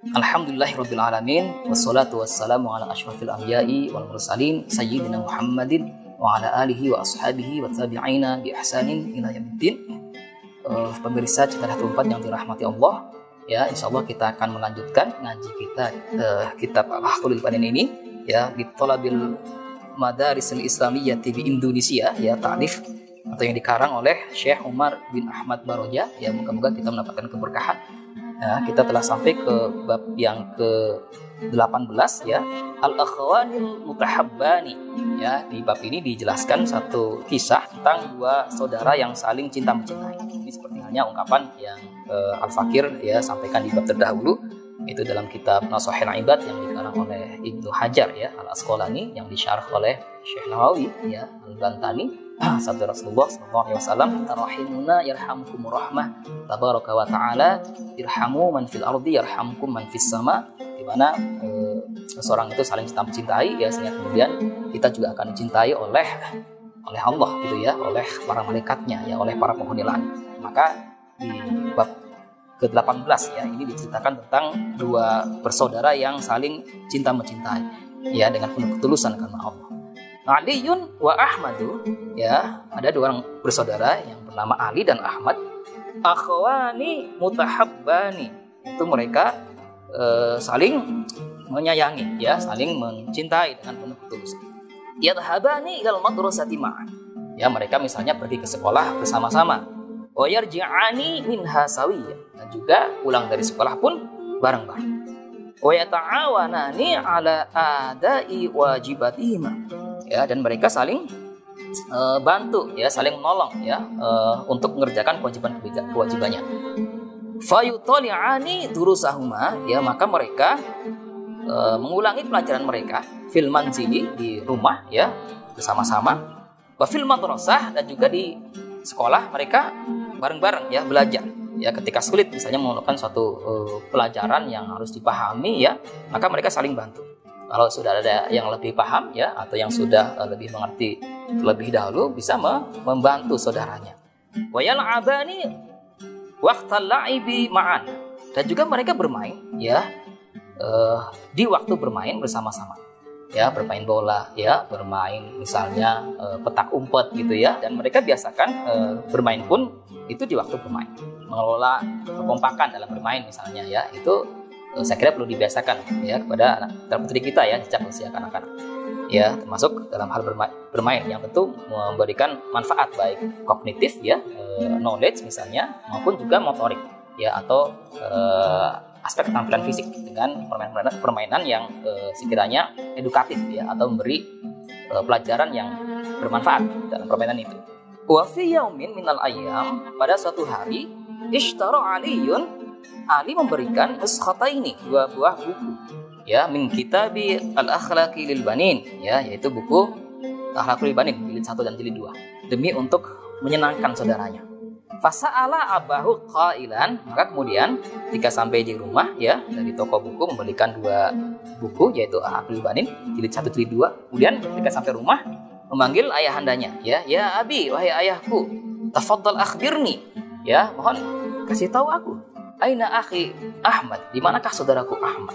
Alhamdulillahirabbil wassalatu wassalamu ala asyrafil anbiya'i wal mursalin sayyidina Muhammadin wa ala alihi wa ashabihi wa tabi'ina bi ihsanin ila yaumiddin. Uh, pemirsa Citra 24 yang dirahmati Allah, ya insyaallah kita akan melanjutkan ngaji kita uh, kitab Al-Ahqulil Banin ini ya di Talabil Madarisil Islamiyyah di Indonesia ya ta'rif atau yang dikarang oleh Syekh Umar bin Ahmad Baroja ya moga-moga kita mendapatkan keberkahan Ya, kita telah sampai ke bab yang ke 18 ya. Al akhwanil mutahabbani. Ya di bab ini dijelaskan satu kisah tentang dua saudara yang saling cinta mencintai. Ini seperti halnya ungkapan yang uh, al fakir ya sampaikan di bab terdahulu. Itu dalam kitab Nasuhil Ibad yang dikarang oleh Ibnu Hajar ya al Asqalani yang disyarah oleh Syekh Nawawi ya al Bantani sabda Rasulullah sallallahu alaihi wasallam rahimuna yarhamukumur rahmah tabaraka wa taala. Irhamu man fil ardi yarhamkum man fis sama. Di mana eh, seorang itu saling cinta mencintai ya sehingga kemudian kita juga akan dicintai oleh oleh Allah gitu ya oleh para malaikatnya ya oleh para penghuni langit. Maka di bab ke-18 ya ini diceritakan tentang dua bersaudara yang saling cinta mencintai ya dengan penuh ketulusan karena Allah Aliun wa Ahmadu. Ya ada dua orang bersaudara yang bernama Ali dan Ahmad. Akhwani mutahabbani. Itu mereka uh, saling menyayangi ya saling mencintai dengan penuh ketulusan. Yadhabani ilal madrasati ma'an. Ya mereka misalnya pergi ke sekolah bersama-sama. Wa yarji'ani minha sawiyya dan juga pulang dari sekolah pun bareng-bareng. Wa yata'awanani ala adai wajibatihima ya dan mereka saling uh, bantu ya saling menolong ya uh, untuk mengerjakan kewajiban kewajibannya. Fayutoli'ani durusahuma ya maka mereka uh, mengulangi pelajaran mereka filman sini di rumah ya bersama-sama. Wa dan juga di sekolah mereka bareng-bareng ya belajar. Ya ketika sulit misalnya melakukan suatu uh, pelajaran yang harus dipahami ya maka mereka saling bantu kalau sudah ada yang lebih paham ya atau yang sudah uh, lebih mengerti lebih dahulu bisa membantu saudaranya. Wayal abani waqtal la'ibi ma'an. Dan juga mereka bermain ya uh, di waktu bermain bersama-sama. Ya bermain bola ya bermain misalnya uh, petak umpet gitu ya. Dan mereka biasakan uh, bermain pun itu di waktu bermain. Mengelola kekompakan dalam bermain misalnya ya itu Eh, saya kira perlu dibiasakan ya kepada anak putri kita ya sejak usia kanak-kanak ya termasuk dalam hal bermain, yang tentu memberikan manfaat baik kognitif ya e, knowledge misalnya maupun juga motorik ya atau e, aspek ketampilan fisik dengan permainan permainan yang e, sekiranya edukatif ya atau memberi e, pelajaran yang bermanfaat dalam permainan itu. Wa fi yaumin minal ayyam pada suatu hari ishtara Aliyun Ali memberikan ini dua buah buku. Ya min kitabi al akhlaqi lil banin. Ya yaitu buku akhlaqul banin jilid satu dan jilid dua. Demi untuk menyenangkan saudaranya. Fasa'ala abahu qailan. Maka kemudian jika sampai di rumah ya dari toko buku membelikan dua buku yaitu Akhlaqul Banin jilid satu jilid dua. Kemudian ketika sampai rumah memanggil ayahandanya. Ya ya abi wahai ayahku tafaddal akhbirni. Ya mohon kasih tahu aku Aina akhi Ahmad? Di manakah saudaraku Ahmad?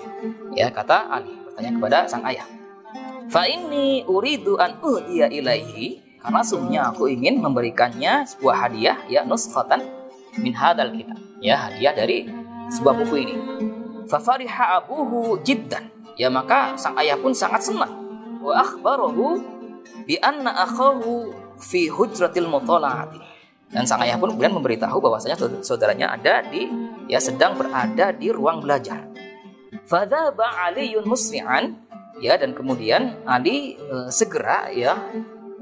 Ya, kata Ali bertanya kepada sang ayah. Fa ini uridu an uhdiya ilaihi karena sungguhnya aku ingin memberikannya sebuah hadiah ya nuskhatan min hadal kitab. Ya, hadiah dari sebuah buku ini. Fa fariha abuhu jiddan. Ya, maka sang ayah pun sangat senang. Wa akhbarahu bi anna akhahu fi hujratil mutala'ati dan sang ayah pun kemudian memberitahu bahwasanya saudaranya ada di ya sedang berada di ruang belajar. Fadzaba Aliun musri'an ya dan kemudian Ali e, segera ya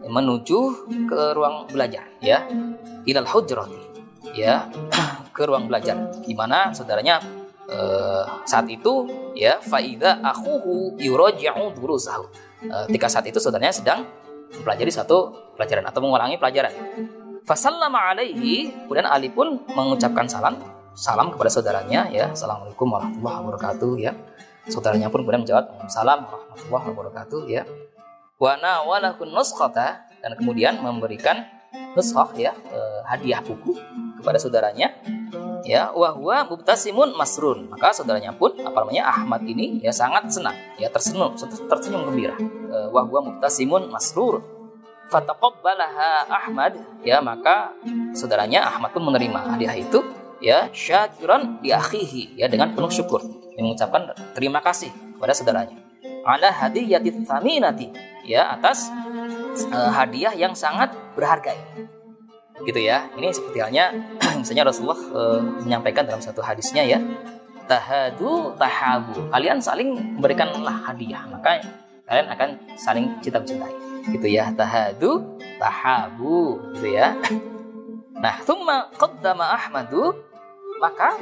menuju ke ruang belajar ya ilal hujrati ya ke ruang belajar di mana saudaranya uh, saat itu ya faida akhuhu yuraji'u durusahu. Uh, ketika saat itu saudaranya sedang mempelajari satu pelajaran atau mengulangi pelajaran. Fasallama alaihi, kemudian Ali pun mengucapkan salam, salam kepada saudaranya ya, Assalamualaikum warahmatullahi wabarakatuh ya. Saudaranya pun kemudian menjawab, Salam warahmatullahi wabarakatuh ya. Wa nawalakun nuskhata. Dan kemudian memberikan nuskh ya, eh, hadiah buku kepada saudaranya ya. Wahwa mubtasimun masrun. Maka saudaranya pun apa namanya Ahmad ini ya sangat senang ya tersenyum tersenyum gembira. Eh, wahwa mubtasimun masrur fataqabbalaha Ahmad. Ya maka saudaranya Ahmad pun menerima hadiah itu ya syakiran di akhihi ya dengan penuh syukur. Mengucapkan terima kasih kepada saudaranya. Ala hadiyati thaminati ya atas uh, hadiah yang sangat berharga gitu ya. Ini seperti halnya misalnya Rasulullah uh, menyampaikan dalam satu hadisnya ya. Tahadu tahabu. Kalian saling memberikanlah hadiah maka kalian akan saling cinta mencintai gitu ya tahadu tahabu gitu ya. Nah thumma qaddama Ahmadu maka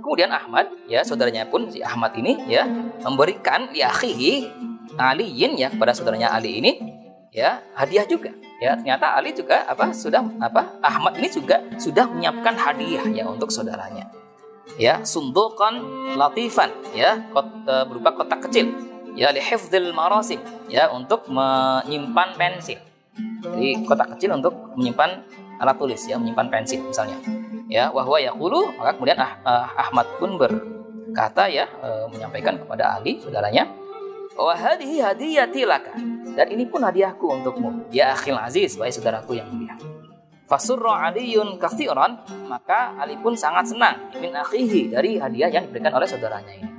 kemudian Ahmad ya saudaranya pun si Ahmad ini ya memberikan li akhihi Aliin ya kepada saudaranya Ali ini ya hadiah juga. Ya ternyata Ali juga apa sudah apa Ahmad ini juga sudah menyiapkan hadiah ya untuk saudaranya. Ya sundukan latifan ya kot, e, berupa kotak kecil ya lihifdzil marasim ya untuk menyimpan pensil jadi kotak kecil untuk menyimpan alat tulis ya menyimpan pensil misalnya ya wahwa yaqulu maka kemudian ah, ah, Ahmad pun berkata ya e, menyampaikan kepada Ali saudaranya Wahadihi hadiyati laka. Dan ini pun hadiahku untukmu. Ya akhil aziz, wahai saudaraku yang mulia. Fasurra aliyun kathiran, maka Ali pun sangat senang min akhihi dari hadiah yang diberikan oleh saudaranya ini.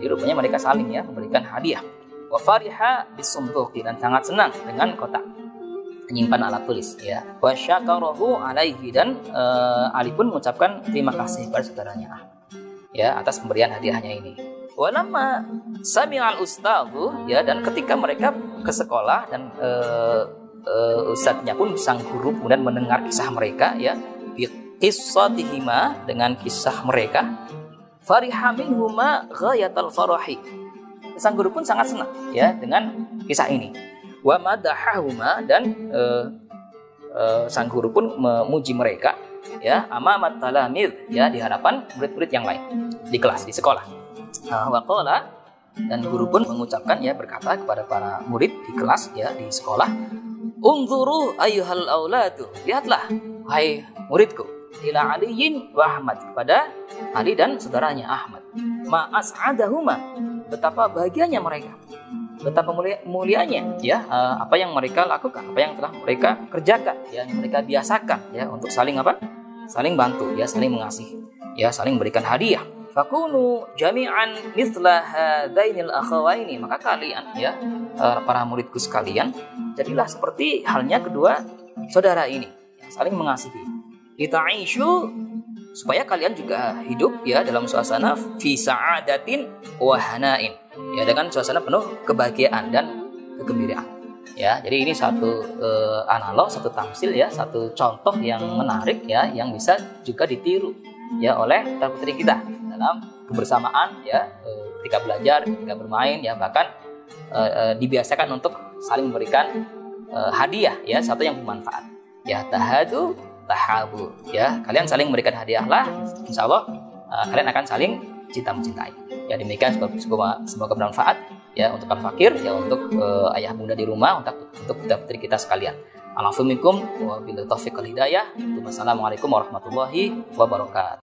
Jadi rupanya mereka saling ya memberikan hadiah. Wa fariha bisumtuki dan sangat senang dengan kotak menyimpan alat tulis ya. Wa syakarahu alaihi dan uh, Ali pun mengucapkan terima kasih kepada saudaranya ya atas pemberian hadiahnya ini. Walamma sami'al ustadhu ya dan ketika mereka ke sekolah dan uh, uh, ustadznya pun sang guru kemudian mendengar kisah mereka ya bi qissatihima dengan kisah mereka fariha minhuma ghayatal farahi. Sang guru pun sangat senang ya dengan kisah ini. Wa madahahuma dan uh, uh, sang guru pun memuji mereka ya amamat talamid ya di hadapan murid-murid yang lain di kelas di sekolah. Nah, waqala dan guru pun mengucapkan ya berkata kepada para murid di kelas ya di sekolah, "Unzuru ayyuhal auladu." Lihatlah hai muridku ila Aliyin wa Ahmad kepada Ali dan saudaranya Ahmad. Ma as'adahuma. Betapa bahagianya mereka. Betapa mulia, mulianya ya eh, apa yang mereka lakukan, apa yang telah mereka kerjakan, ya yang mereka biasakan ya untuk saling apa? Saling bantu, ya saling mengasihi, ya saling memberikan hadiah Fakunu jami'an mithla hadainil akhawaini. Maka kalian ya eh, para muridku sekalian, jadilah seperti halnya kedua saudara ini yang saling mengasihi. Lita'ishu supaya kalian juga hidup ya dalam suasana fi sa'adatin wa hanain. Ya dengan suasana penuh kebahagiaan dan kegembiraan. Ya, jadi ini satu uh, analog, satu tamsil ya, satu contoh yang menarik ya yang bisa juga ditiru ya oleh putri kita dalam kebersamaan ya eh, ketika belajar, ketika bermain ya bahkan eh, eh, dibiasakan untuk saling memberikan hadiah ya satu yang bermanfaat. Ya tahadu tahabu ya kalian saling memberikan hadiah lah insya Allah kalian akan saling cinta mencintai. Ya demikian semoga semoga bermanfaat ya untuk al fakir ya untuk uh, ayah bunda di rumah untuk untuk putra putri kita sekalian. Alhamdulillah wa billahi taufiq hidayah. Wassalamualaikum warahmatullahi wabarakatuh.